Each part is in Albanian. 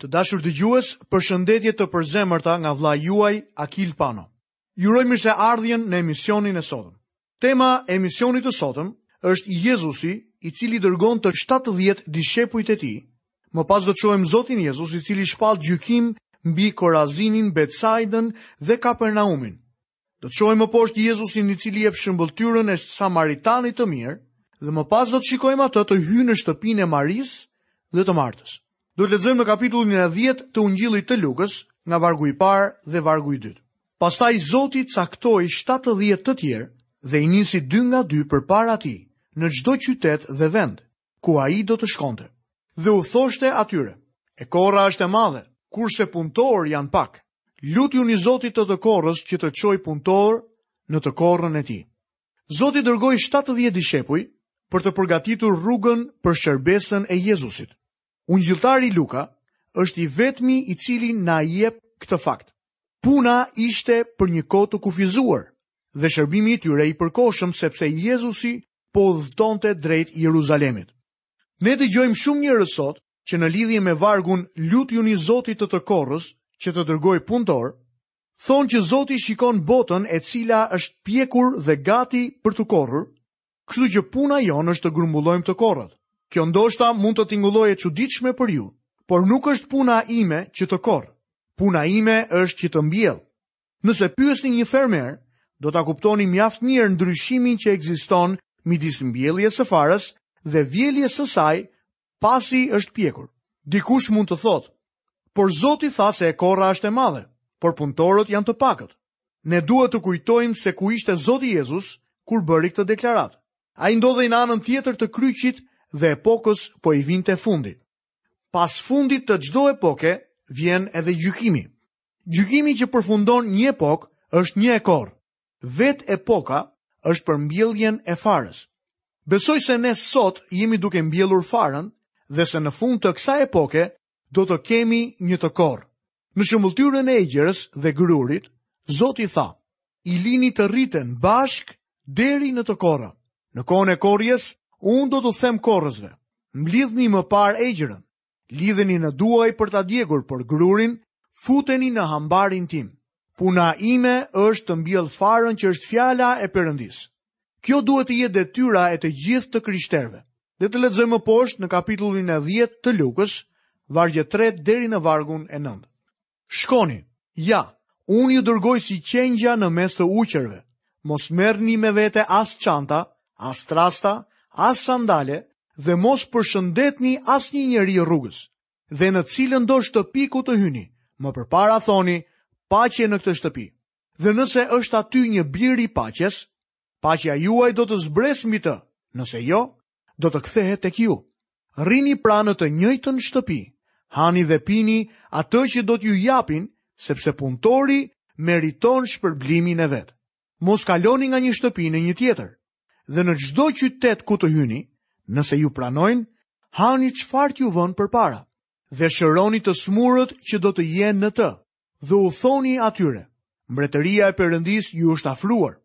Të dashur dëgjues, përshëndetje të përzemërta nga vlla juaj Akil Pano. Ju uroj mirëseardhjen në emisionin e sotëm. Tema e emisionit të sotëm është Jezusi, i cili dërgon të 70 dishepujt e tij. Më pas do të shohim Zotin Jezus, i cili shpall gjykim mbi Korazinin, Betsaidën dhe Kapernaumin. Do të shohim më poshtë Jezusin i cili jep shëmbëlltyrën e samaritanit të mirë dhe më pas do të shikojmë atë të hyjë në shtëpinë e Marisë dhe të Martës. Do të lexojmë në kapitullin e 10 të Ungjillit të Lukës, nga vargu i parë dhe vargu i dytë. Pastaj Zoti caktoi 70 të tjerë dhe i nisi dy nga dy përpara tij në çdo qytet dhe vend. ku ai do të shkonte. Dhe u thoshte atyre, e korra është e madhe, kurse punëtorë janë pak. Lutjuni Zotit të të korrës që të çojë punëtorë në të korrën e tij. Zoti dërgoi 70 dishepuj për të përgatitur rrugën për shërbesën e Jezusit. Ungjilltari Luka është i vetmi i cili na jep këtë fakt. Puna ishte për një kohë të kufizuar dhe shërbimi i tyre i përkohshëm sepse Jezusi po udhëtonte drejt Jeruzalemit. Ne dëgjojmë shumë njerëz sot që në lidhje me vargun Lutjuni Zotit të të korrës që të dërgojë punëtorë, thonë që Zoti shikon botën e cila është pjekur dhe gati për t'u korrur, kështu që puna jonë është të grumbullojmë të korrat. Kjo ndoshta mund të tingullojë e çuditshme për ju, por nuk është puna ime që të korr. Puna ime është që të mbjell. Nëse pyesni një fermer, do ta kuptoni mjaft mirë ndryshimin që ekziston midis mbjelljes së farës dhe vjeljes së saj pasi është pjekur. Dikush mund të thotë, por Zoti tha se e korra është e madhe, por punëtorët janë të pakët. Ne duhet të kujtojmë se ku ishte Zoti Jezus kur bëri këtë deklaratë. Ai ndodhej në anën tjetër të kryqit dhe epokës po i vinte fundi. Pas fundit të çdo epoke, vjen edhe gjykimi. Gjykimi që përfundon një epokë është një e korrë. Vetë epoka është për mbjelljen e farës. Besoj se ne sot jemi duke mbjellur farën dhe se në fund të kësaj epoke do të kemi një të korrë. Në shëmbëlltyrën e egjrës dhe grurit, Zoti tha, i lini të rriten bashkë deri në të korrë. Në kohën e korrjes, unë do t'u them korrësve, mblidhni më parë egjrën, Lidheni në duaj për ta djegur por grurin, futeni në hambarin tim. Puna ime është të mbjell farën që është fjala e Perëndisë. Kjo duhet të jetë detyra e të gjithë të krishterëve. Le të lexojmë më poshtë në kapitullin e 10 të Lukës, vargjet 3 deri në vargun e 9. Shkoni, ja, unë ju dërgoj si qengja në mes të ujqërve. Mos merrni me vete as çanta, as trasta, as sandale dhe mos përshëndetni asnjë njeri rrugës. Dhe në cilëndo shtëpi ku të hyni, më përpara thoni, paqe në këtë shtëpi. Dhe nëse është aty një bir i paqes, paqja juaj do të zbresë mbi të, nëse jo, do të kthehet tek ju. Rrini pra në të njëjtën shtëpi, hani dhe pini atë që do t'ju japin, sepse punëtori meriton shpërblimin e vet. Mos kaloni nga një shtëpi në një tjetër. Dhe në çdo qytet ku të hyni, nëse ju pranojnë, hani çfarë t'ju vënë përpara dhe shëroni të sëmurët që do të jenë në të. Dhe u thoni atyre, mbretëria e Perëndisë ju është afruar.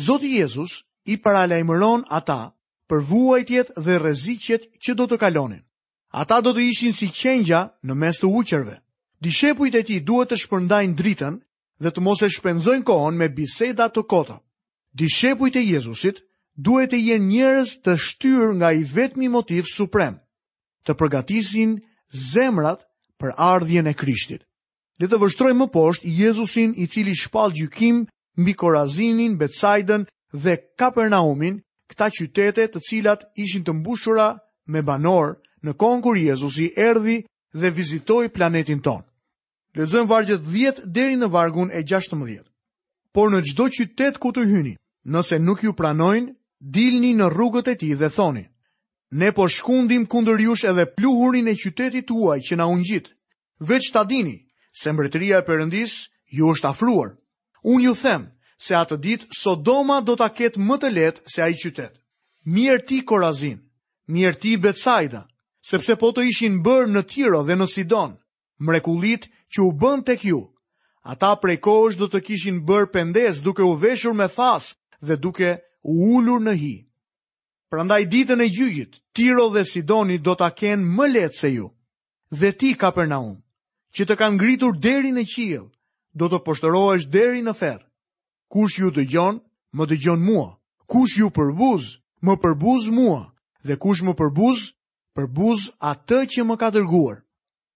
Zoti Jezus i paralajmëron ata për vuajtjet dhe rreziqet që do të kalonin. Ata do të ishin si qengja në mes të ujqërve. Dishepujt e tij duhet të shpërndajnë dritën dhe të mos e shpenzojnë kohën me biseda të kota. Dishepujt e Jezusit duhet të jenë njerëz të shtyrë nga i vetmi motiv suprem, të përgatisin zemrat për ardhjen e Krishtit. Le të vështrojmë më poshtë Jezusin i cili shpall gjykim mbi Korazinin, Betsaidën dhe Kapernaumin, këta qytete të cilat ishin të mbushura me banorë në kohën kur Jezusi erdhi dhe vizitoi planetin tonë. Lexojmë vargjet 10 deri në vargun e 16. Por në çdo qytet ku të hyni, nëse nuk ju pranojnë, dilni në rrugët e tij dhe thoni: Ne po shkundim kundër jush edhe pluhurin e qytetit tuaj që na u ngjit. Veç ta dini, se mbretëria e Perëndisë ju është afruar. Unë ju them, se atë ditë Sodoma do ta ketë më të lehtë se ai qytet. Mjerë ti Korazin! Mjerë ti Betsaida! Sepse po të ishin bërë në Tiro dhe në Sidon, mrekullitë që u bënë tek ju, ata prej kohësh do të kishin bërë pendesë duke u veshur me thas dhe duke u ulur në hi. Prandaj ditën e gjyqit, Tiro dhe Sidoni do ta kenë më lehtë se ju. Dhe ti, Kapernaum, që të kanë ngritur deri në qiell, do të poshtërohesh deri në ferr. Kush ju dëgjon, më dëgjon mua. Kush ju përbuz, më përbuz mua, dhe kush më përbuz, përbuz atë që më ka dërguar.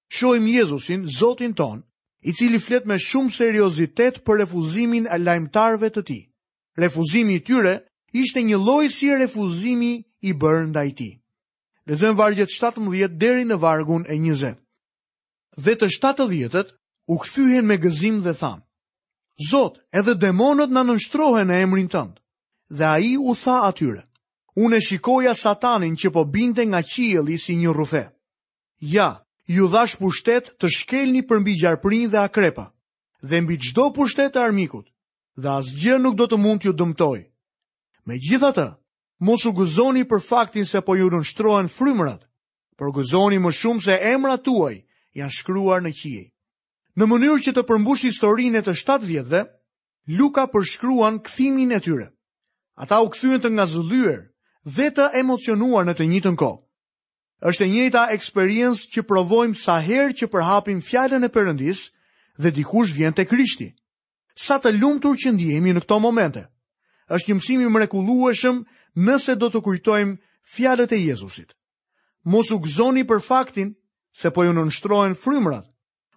Shohim Jezusin, Zotin tonë, i cili flet me shumë seriozitet për refuzimin e lajmtarëve të tij. Refuzimi i tyre ishte njëlloj si refuzimi i bërë ndaj tij. Lexojmë vargjet 17 deri në vargun e 20. Dhe të 70-ët u kthyen me gëzim dhe thanë: Zot, edhe demonët na nënshtrohen në emrin tënd. Dhe ai u tha atyre: Unë e shikoja Satanin që po binte nga qielli si një rrufe. Ja, ju dhashë pushtet të shkelni përmbi gjarpërinj dhe akrepa, dhe mbi çdo pushtet të armikut, dhe asgjë nuk do të mund t'ju dëmtojë. Megjithatë, Mos u gëzoni për faktin se po ju nënshtrohen frymërat, por gëzoni më shumë se emrat tuaj janë shkruar në qiej. Në mënyrë që të përmbushë historinë e të 70-ve, Luka përshkruan kthimin e tyre. Ata u kthyen të ngazëllyer dhe të emocionuar në të njëjtën kohë. Është e njëjta eksperiencë që provojmë sa herë që përhapim fjalën e Perëndisë dhe dikush vjen te Krishti. Sa të lumtur që ndihemi në këto momente. Është një mësim i mrekullueshëm nëse do të kujtojmë fjalët e Jezusit. Mos u gëzoni për faktin se po ju nënshtrohen frymërat,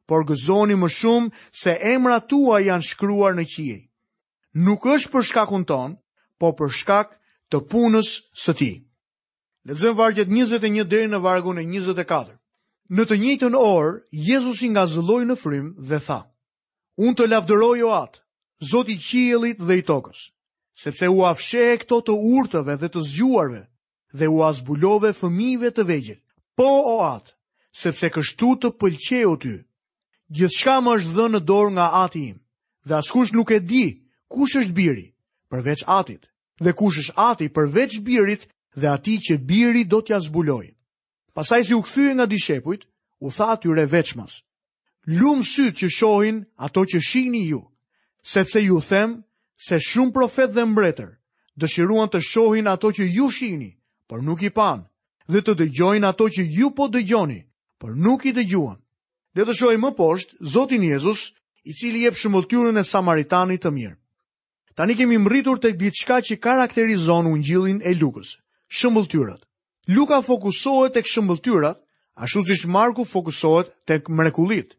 por gëzoni më shumë se emrat tuaj janë shkruar në qiej. Nuk është për shkakun tonë, po për shkak të punës së tij. Lexojmë vargjet 21 deri në vargun e 24. Në të njëjtën orë, Jezusi ngazëlloi në frymë dhe tha, Unë të lavdëroj o atë, Zoti i qiellit dhe i tokës, sepse ua fshehe këto të urtëve dhe të zgjuarve dhe ua zbulove fëmijëve të vegjël. Po o atë, sepse kështu të pëlqeu ty. Gjithçka më është dhënë në dorë nga Ati im, dhe askush nuk e di kush është biri përveç Atit, dhe kush është Ati përveç birit dhe atij që biri do t'ia zbulojë. Pastaj si u kthye nga dishepujt, u tha atyre veçmas. Lum sytë që shohin ato që shihni ju, sepse ju them se shumë profetë dhe mbretër dëshiruan të shohin ato që ju shihni, por nuk i panë, dhe të dëgjojnë ato që ju po dëgjoni, por nuk i dëgjuan. Le të shohim më poshtë, Zotin Jezus, i cili jep shëmbëlltyrën e Samaritanit të mirë. Tani kemi mbërritur tek diçka që karakterizon ungjillin e Lukës, shëmbëlltyrat. Luka fokusohet tek shëmbëlltyrat, ashtu siç Marku fokusohet tek mrekullitë.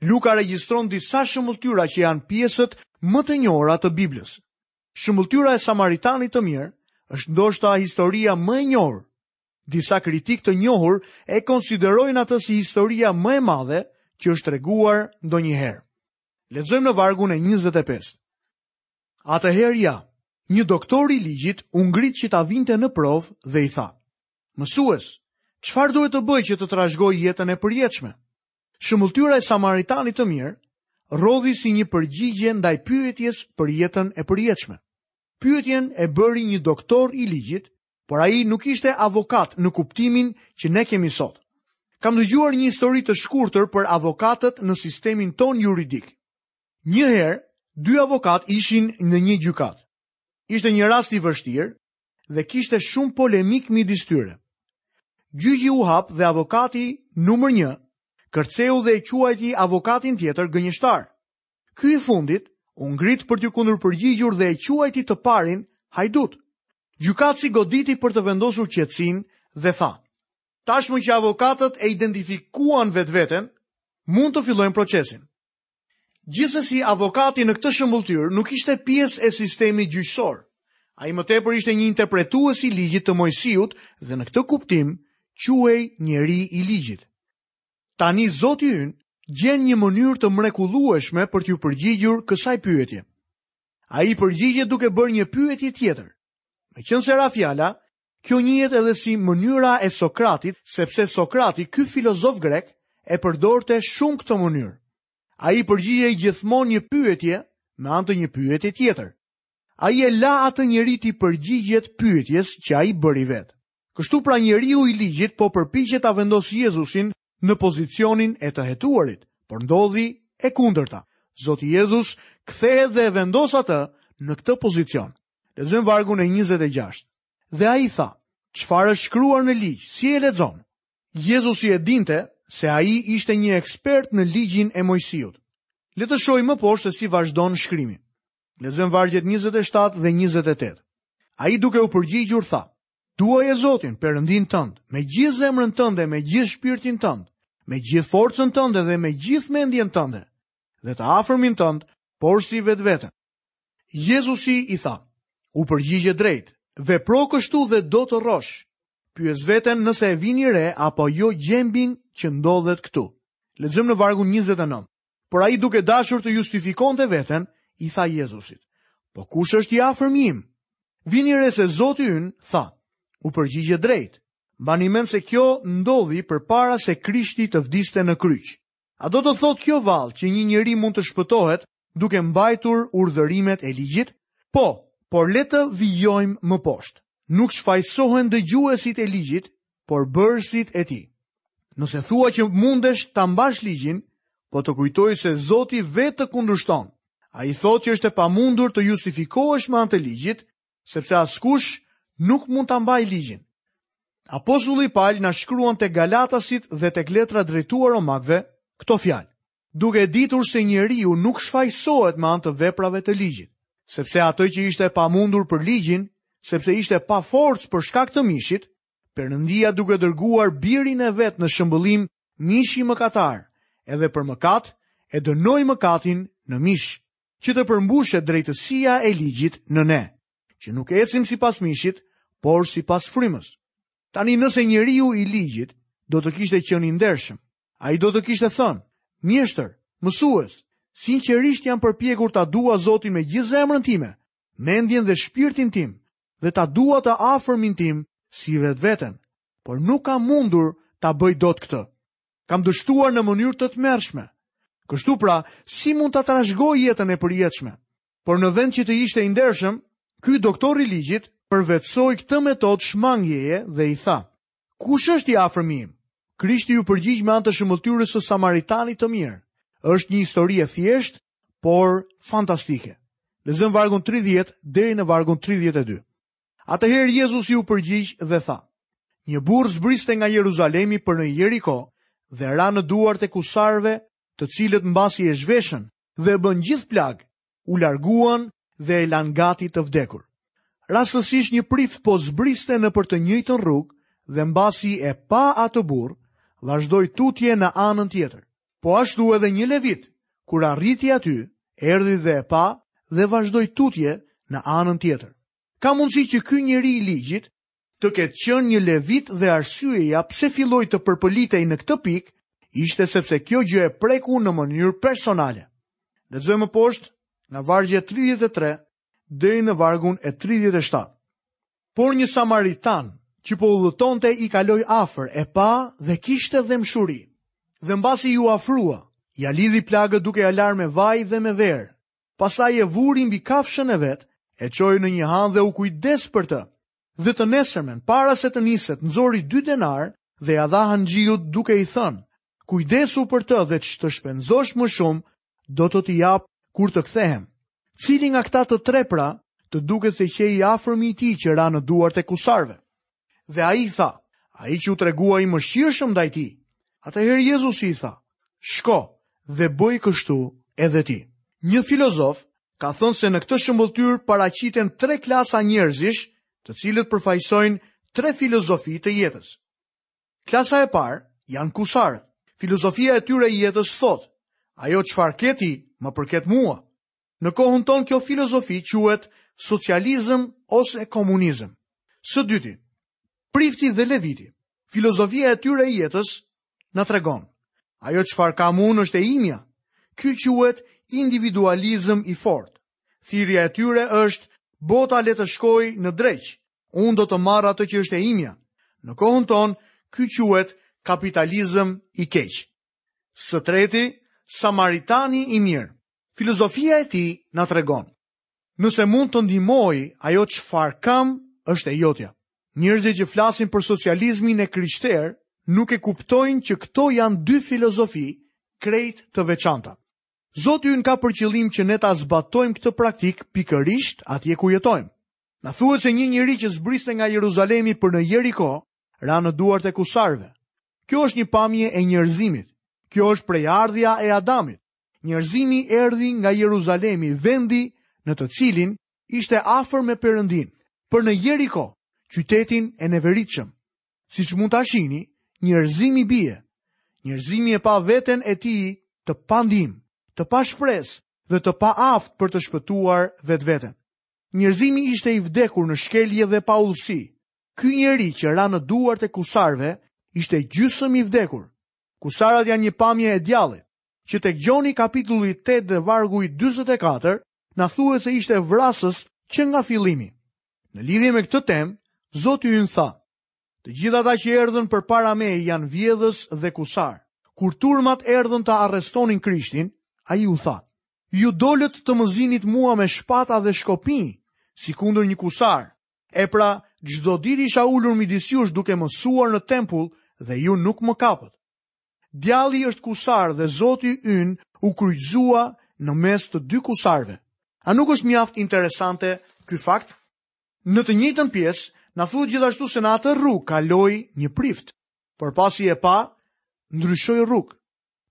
Luka regjistron disa shëmbëlltyra që janë pjesët më të njohura të Biblës. Shëmbëlltyra e Samaritanit të mirë është ndoshta historia më e njohur. Disa kritikë të njohur e konsiderojnë atë si historia më e madhe që është treguar ndonjëherë. Lexojmë në vargun e 25. Atëherë ja, një doktor i ligjit u ngrit që ta vinte në provë dhe i tha: Mësues, çfarë duhet të bëj që të trashëgoj jetën e përjetshme? Shëmbëlltyra e samaritanit të mirë rrodhi si një përgjigje ndaj pyetjes për jetën e përjetshme. Pyetjen e bëri një doktor i ligjit por ai nuk ishte avokat në kuptimin që ne kemi sot. Kam dëgjuar një histori të shkurtër për avokatët në sistemin tonë juridik. Një herë, dy avokatë ishin në një gjykatë. Ishte një rast i vështirë dhe kishte shumë polemikë midis tyre. Gjyqi u hap dhe avokati numër 1 kërceu dhe e quajti avokatin tjetër gënjeshtar. Ky i fundit u ngrit për t'iu kundërpërgjigjur dhe e quajti të parin hajdut. Gjykatësi goditi për të vendosur qetësinë dhe tha, Tashmë që avokatët e identifikuan vetveten, mund të fillojmë procesin. Gjithsesi, avokati në këtë shëmbëlltyrë nuk ishte pjesë e sistemit gjyqësor. Ai më tepër ishte një interpretues i ligjit të Moisiut dhe në këtë kuptim quhej njeri i ligjit. Tani Zoti ynë gjen një mënyrë të mrekullueshme për t'iu përgjigjur kësaj pyetje. Ai përgjigjet duke bërë një pyetje tjetër. Meqenëse ra fjala, kjo njihet edhe si mënyra e Sokratit, sepse Sokrati, ky filozof grek, e përdorte shumë këtë mënyrë. Ai i përgjigjej gjithmonë një pyetje me anë të një pyetje tjetër. Ai e la atë njeri t'i përgjigjet pyetjes që ai bëri vetë. Kështu pra njeriu i ligjit po përpiqet ta vendosë Jezusin në pozicionin e të hetuarit, por ndodhi e kundërta. Zoti Jezus kthehet dhe e vendos atë në këtë pozicion. Lexojmë vargun e 26. Dhe ai tha, çfarë është shkruar në ligj, si e lexon? Jezusi e dinte se ai ishte një ekspert në ligjin e Mojsiut. Le të shohim më poshtë si vazhdon shkrimi. Lexojmë vargjet 27 dhe 28. Ai duke u përgjigjur tha, Duaje Zotin, Perëndinë tënd, me gjithë zemrën tënde, me gjithë shpirtin tënd, me gjithë forcën tënde dhe me gjithë mendjen tënde, dhe të afërmin tënd, porsi vetveten. Jezusi i tha, u përgjigje drejt, vepro kështu dhe do të rrosh, pyes veten nëse e vini re apo jo gjembin që ndodhet këtu. Lexojmë në vargun 29. Por ai duke dashur të justifikonte veten, i tha Jezusit, Po kush është i afërmi im? Vini re se Zoti ynë tha, u përgjigje drejt. Mbani mend se kjo ndodhi përpara se Krishti të vdiste në kryq. A do të thotë kjo vallë që një njeri mund të shpëtohet duke mbajtur urdhërimet e ligjit? Po, por le të vijojmë më poshtë. Nuk shfajsohen dëgjuesit e ligjit por bërësit e tij. Nëse thua që mundesh ta mbash ligjin, po të kujtoj se Zoti vetë të kundërshton. Ai thotë që është e pamundur të justifikohesh me anë të ligjit, sepse askush nuk mund ta mbajë ligjin. Apostulli Pal na shkruan te Galatasit dhe tek letra drejtuar Romakëve këto fjalë. duke ditur se njeriu nuk shfajësohet me anë të veprave të ligjit, sepse atë që ishte e pamundur për ligjin, sepse ishte pa forcë për shkak të mishit, Perëndia duke dërguar birin e vet në shëmbëllim mishi mëkatar, edhe për mëkat e dënoi mëkatin në mish, që të përmbushet drejtësia e ligjit në ne, që nuk ecim sipas mishit, por sipas frymës. Tani nëse njeriu i ligjit do të kishte qenë i ndershëm, Ai do të kishte thënë, Mjeshtër, mësues, sinqerisht jam përpjekur ta dua Zotin me gjithë zemrën time, mendjen dhe shpirtin tim, dhe ta dua të afërmin tim si vetveten, por nuk kam mundur ta bëj dot këtë. Kam dështuar në mënyrë të tmerrshme. Kështu pra, si mund ta trashëgoj jetën e përjetshme? Por në vend që të ishte i ndershëm, ky doktor i ligjit përvetësoi këtë metodë shmangjeje dhe i tha: Kush është i afërmi im? Krishti iu përgjigj me anë të shëmbëlltyrës së Samaritanit të mirë. Është një histori e thjeshtë, por fantastike. Lexojmë vargun 30 deri në vargun 32. Atëherë Jezusi u përgjigj dhe tha: Një burrë zbriste nga Jeruzalemi për në Jeriko dhe ra në duart e kusarëve, të cilët mbasi e zhveshën dhe e bënë gjithë plagë. u larguan dhe e lanë gati të vdekur. Rastësisht një prift po zbriste nëpër të njëjtën rrugë dhe mbasi e pa atë burrë, vazhdoi tutje në anën tjetër. Po ashtu edhe një levit, kur arriti aty, erdhi dhe e pa dhe vazhdoi tutje në anën tjetër. Ka mundësi që ky njeri i ligjit të ketë qenë një levit dhe arsyeja pse filloi të përpëlitej në këtë pikë ishte sepse kjo gjë e preku në mënyrë personale. Lexojmë poshtë nga vargu 33 deri në vargun e 37. Por një samaritan që po udhëtonte i kaloi afër e pa dhe kishte dhembshuri. Dhe mbasi iu afrua, ia lidhi plagët duke ia larë me vaj dhe me verë. Pastaj e vuri mbi kafshën e vet, e çoi në një han dhe u kujdesua për të. Dhe të nesërmen, para se të niset, nxori dy denarë dhe ia dha hanxhiut duke i thënë, kujdesu për të dhe ç'të shpenzosh më shumë, do të t'i jap kur të kthehem. Cili nga këta të tre pra, të duket se qe i afërmi i atij që ra në duart e kusarëve. Dhe ai tha, ai që u tregua i mëshirshëm ndaj tij. Atëherë Jezusi i tha, shko dhe bëj kështu edhe ti. Një filozof ka thënë se në këtë shëmbëlltyrë paraqiten tre klasa njerëzish të cilët përfaqësojnë tre filozofi të jetës. Klasa e parë janë kusarët. Filozofia e tyre e jetës thotë, ajo çfarë ke ti më përket mua. Në kohën tonë kjo filozofi quhet socializëm ose komunizëm. Së dyti, prifti dhe leviti, filozofia e tyre e jetës na tregon. Ajo çfarë kam unë është e imja. Ky quhet individualizëm i fortë. Thirrja e tyre është bota le të shkojë në dreq. Unë do të marr atë që është e imja. Në kohën tonë ky quhet kapitalizëm i keq. Së treti, Samaritani i mirë. Filozofia e tij na tregon. Nëse mund të ndihmoj, ajo çfarë kam është e jotja. Njerëzit që flasin për socializmin e krishterë nuk e kuptojnë që këto janë dy filozofi krejt të veçanta. Zoti ynë ka për qëllim që ne ta zbatojmë këtë praktikë pikërisht atje ku jetojmë. Na thuhet se një njeri që zbriste nga Jeruzalemi për në Jeriko, ra në duart e kusarve. Kjo është një pamje e njerëzimit. Kjo është prejardhja e Adamit. Njerëzimi erdhi nga Jeruzalemi, vendi në të cilin ishte afër me Perëndinë, për në Jeriko, qytetin e neveritshëm. Siç mund ta shihni, njerëzimi bie. Njerëzimi e pa veten e tij të pandihmë, të pashpresë dhe të paaftë për të shpëtuar vetveten. Njerëzimi ishte i vdekur në shkelje dhe paudhësi. Ky njeri që ra në duart e kusarve ishte gjysëm i vdekur. Kusarët janë një pamje e djallit, që tek Gjoni kapitulli 8 dhe vargu 44, na thuhet se ishte vrasës që nga fillimi. Në lidhje me këtë temë, Zoti ynë tha, Të gjithë ata që erdhën përpara meje janë vjedhës dhe kusarë. Kur turmat erdhën ta arrestonin Krishtin, ai u tha, ju dolët të më zinit mua me shpata dhe shkopinj, si kundër një kusar, E pra, çdo ditë isha ulur midis jush duke mësuar në tempull dhe ju nuk më kapët. Djalli është kusar dhe Zoti ynë u kryqëzua në mes të dy kusarve. A nuk është mjaft interesante ky fakt? Në të njëjtën pjesë, na thuhet gjithashtu se në atë rrugë kaloi një prift, por pasi e pa, ndryshoi rrugë.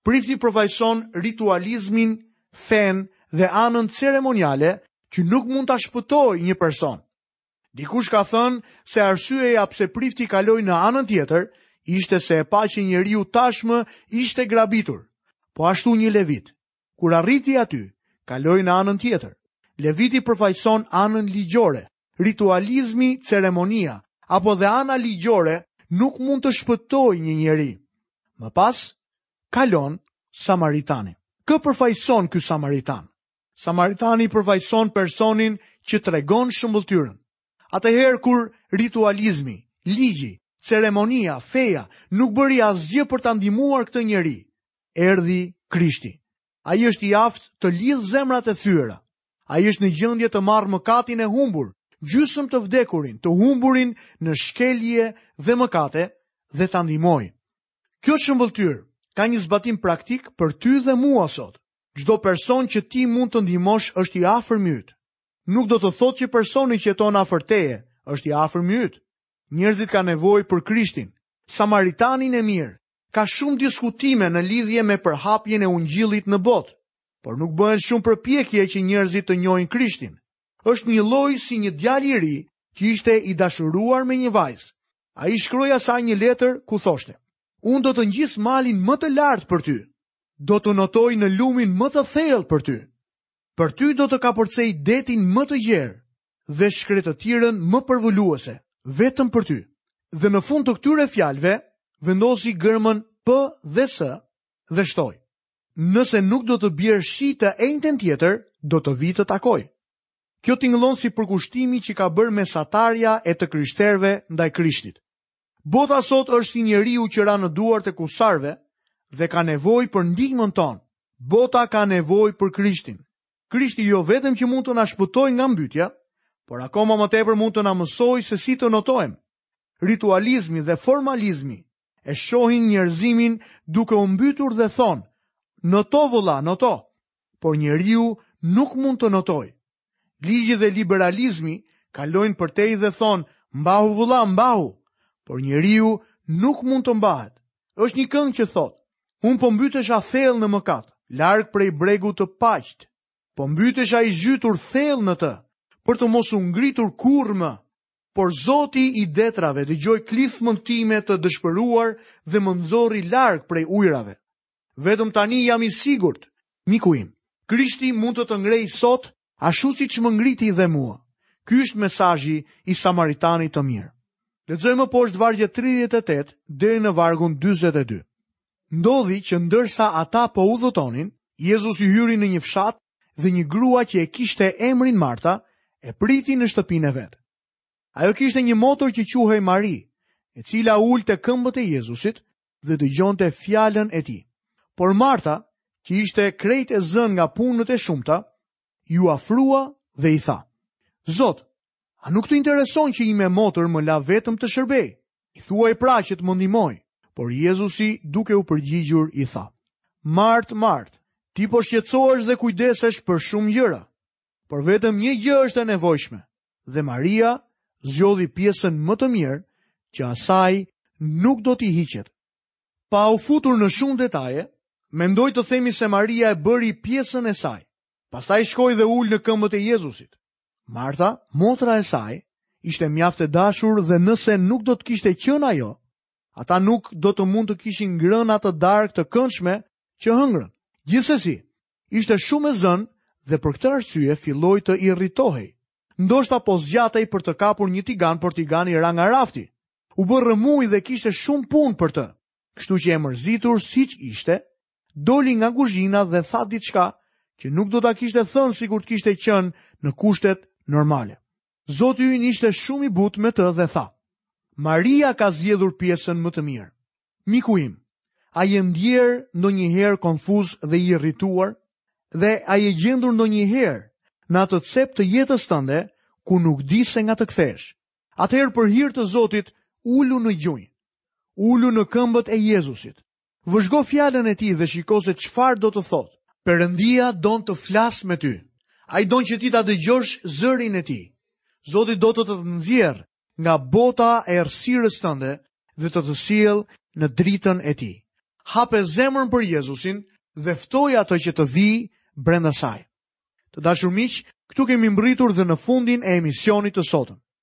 Prifti përfaqëson ritualizmin, fenë dhe anën ceremoniale që nuk mund ta shpëtojë një person. Dikush ka thënë se arsyeja pse prifti kaloi në anën tjetër ishte se e pa që njeriu tashmë ishte grabitur, po ashtu një levit. Kur arriti aty, kaloi në anën tjetër. Leviti përfaqëson anën ligjore, ritualizmi, ceremonia, apo dhe ana ligjore nuk mund të shpëtojë një njeri. Më pas, kalon Samaritani. Kë përfaqëson ky Samaritan? Samaritani përfaqëson personin që tregon shëmbëlltyrën. Atëherë kur ritualizmi, ligji, ceremonia, feja nuk bëri asgjë për ta ndihmuar këtë njeri, erdhi Krishti. Ai është i aftë të lidhë zemrat e thyera. Ai është në gjendje të marrë mëkatin e humbur, gjysmë të vdekurin, të humburin në shkelje dhe mëkate dhe ta ndihmojë. Kjo shëmbëlltyrë ka një zbatim praktik për ty dhe mua sot. Çdo person që ti mund të ndihmosh është i afërmi yt. nuk do të thotë që personi që jeton afër teje është i afërmi yt. Njerëzit kanë nevojë për Krishtin, Samaritanin e mirë. Ka shumë diskutime në lidhje me përhapjen e ungjillit në botë, por nuk bëhen shumë përpjekje që njerëzit të njohin Krishtin. Është një lloj si një djalë i ri që ishte i dashuruar me një vajzë. Ai i shkroi asaj një letër ku thoshte: Unë do të ngjis malin më të lartë për ty. Do të notoj në lumin më të thellë për ty. Për ty do të kapërcej detin më të gjerë dhe shkretëtirën më përvëluese, vetëm për ty. Dhe në fund të këtyre fjalëve vendosi gërmën P dhe S dhe shtoi. Nëse nuk do të bjerë shi të enjten tjetër, do të vij të takoj. Kjo tingëllon si përkushtimi që ka bërë mesatarja e të krishterëve ndaj Krishtit. Bota sot është si njeriu që ra në duart e kusarëve dhe ka nevojë për ndihmën tonë. Bota ka nevojë për Krishtin. Krishti jo vetëm që mund të na shpëtojë nga mbytja, por akoma më tepër mund të na mësojë se si të notojmë. Ritualizmi dhe formalizmi e shohin njerëzimin duke u mbytur dhe thonë, "Noto vëlla, noto." Por njeriu nuk mund të notojë. Ligji dhe liberalizmi kalojnë përtej dhe thonë, mbahu vëlla, mbahu, por njeriu nuk mund të mbahet. është një këngë që thotë, unë po mbytesha thellë në mëkat, larg prej bregut të paqtë, po mbytesha i zhytur thellë në të, për të mos u ngritur kurrë më, por zoti i detrave dëgjoi klithmën time të dëshpëruar dhe më nxori larg prej ujërave. Vetëm tani jam i sigurt, miku im. Krishti mund të të ngrejë sot ashtu siç më ngriti dhe mua. Ky është mesazhi i samaritanit të mirë. Lexojmë më poshtë vargjet 38 deri në vargun 42. Ndodhi që ndërsa ata po udhëtonin, Jezusi hyri në një fshat dhe një grua që e kishte emrin Marta e priti në shtëpinë e vet. Ajo kishte një motër që quhej Mari, e cila u ul te këmbët e Jezusit dhe dëgjonte fjalën e tij. Por Marta, që ishte krejt e zënë nga punët e shumta, iu afrua dhe i tha, Zot, a nuk të intereson që ime motër më la vetëm të shërbej? I thuaj pra që të më ndihmojë, por Jezusi duke u përgjigjur i tha, Martë, Martë, ti po shqetësohesh dhe kujdesesh për shumë gjëra, Por vetëm një gjë është e nevojshme, dhe Maria zgjodhi pjesën më të mirë që asaj nuk do t'i hiqet. Pa u futur në shumë detaje, mendoj të themi se Maria e bëri pjesën e saj. Pastaj shkoi dhe u ul në këmbët e Jezusit. Marta, motra e saj, ishte mjaft e dashur dhe nëse nuk do të kishte qenë ajo, ata nuk do të mund të kishin ngrënë atë darkë të këndshme që hëngrën. Gjithsesi, Ishte shumë e zënë dhe për këtë arsye filloi të irritohej. Ndoshta po zgjatej për të kapur një tigan, por tigani ra nga rafti. U bë rrëmujë dhe kishte shumë punë për të. Kështu që e mërzitur siç ishte, doli nga kuzhina dhe tha diçka që nuk do ta kishte thënë sikur të kishte qenë në kushtet normale. Zoti ynë ishte shumë i butë me të dhe tha, Maria ka zgjedhur pjesën më të mirë. Miku im, a je ndier ndonjëherë konfuz dhe i irrituar, dhe a je gjendur ndonjëherë në atë cep të jetës tënde, ku nuk di se nga të kthehesh. Atëherë për hir të Zotit, ulu në gjunjë, ulu në këmbët e Jezusit, Vëzhgo fjalën e tij dhe shiko se çfarë do të thotë. Perëndia don të flasë me ty. Ai don që ti ta dëgjosh zërin e tij. Zoti do të të nxjerrë nga bota e errësirës tënde dhe të të sjellë në dritën e tij. Hape zemrën për Jezusin dhe ftoje atë që të vijë brenda saj. Të dashur miq, këtu kemi mbërritur dhe në fundin e emisionit të sotëm.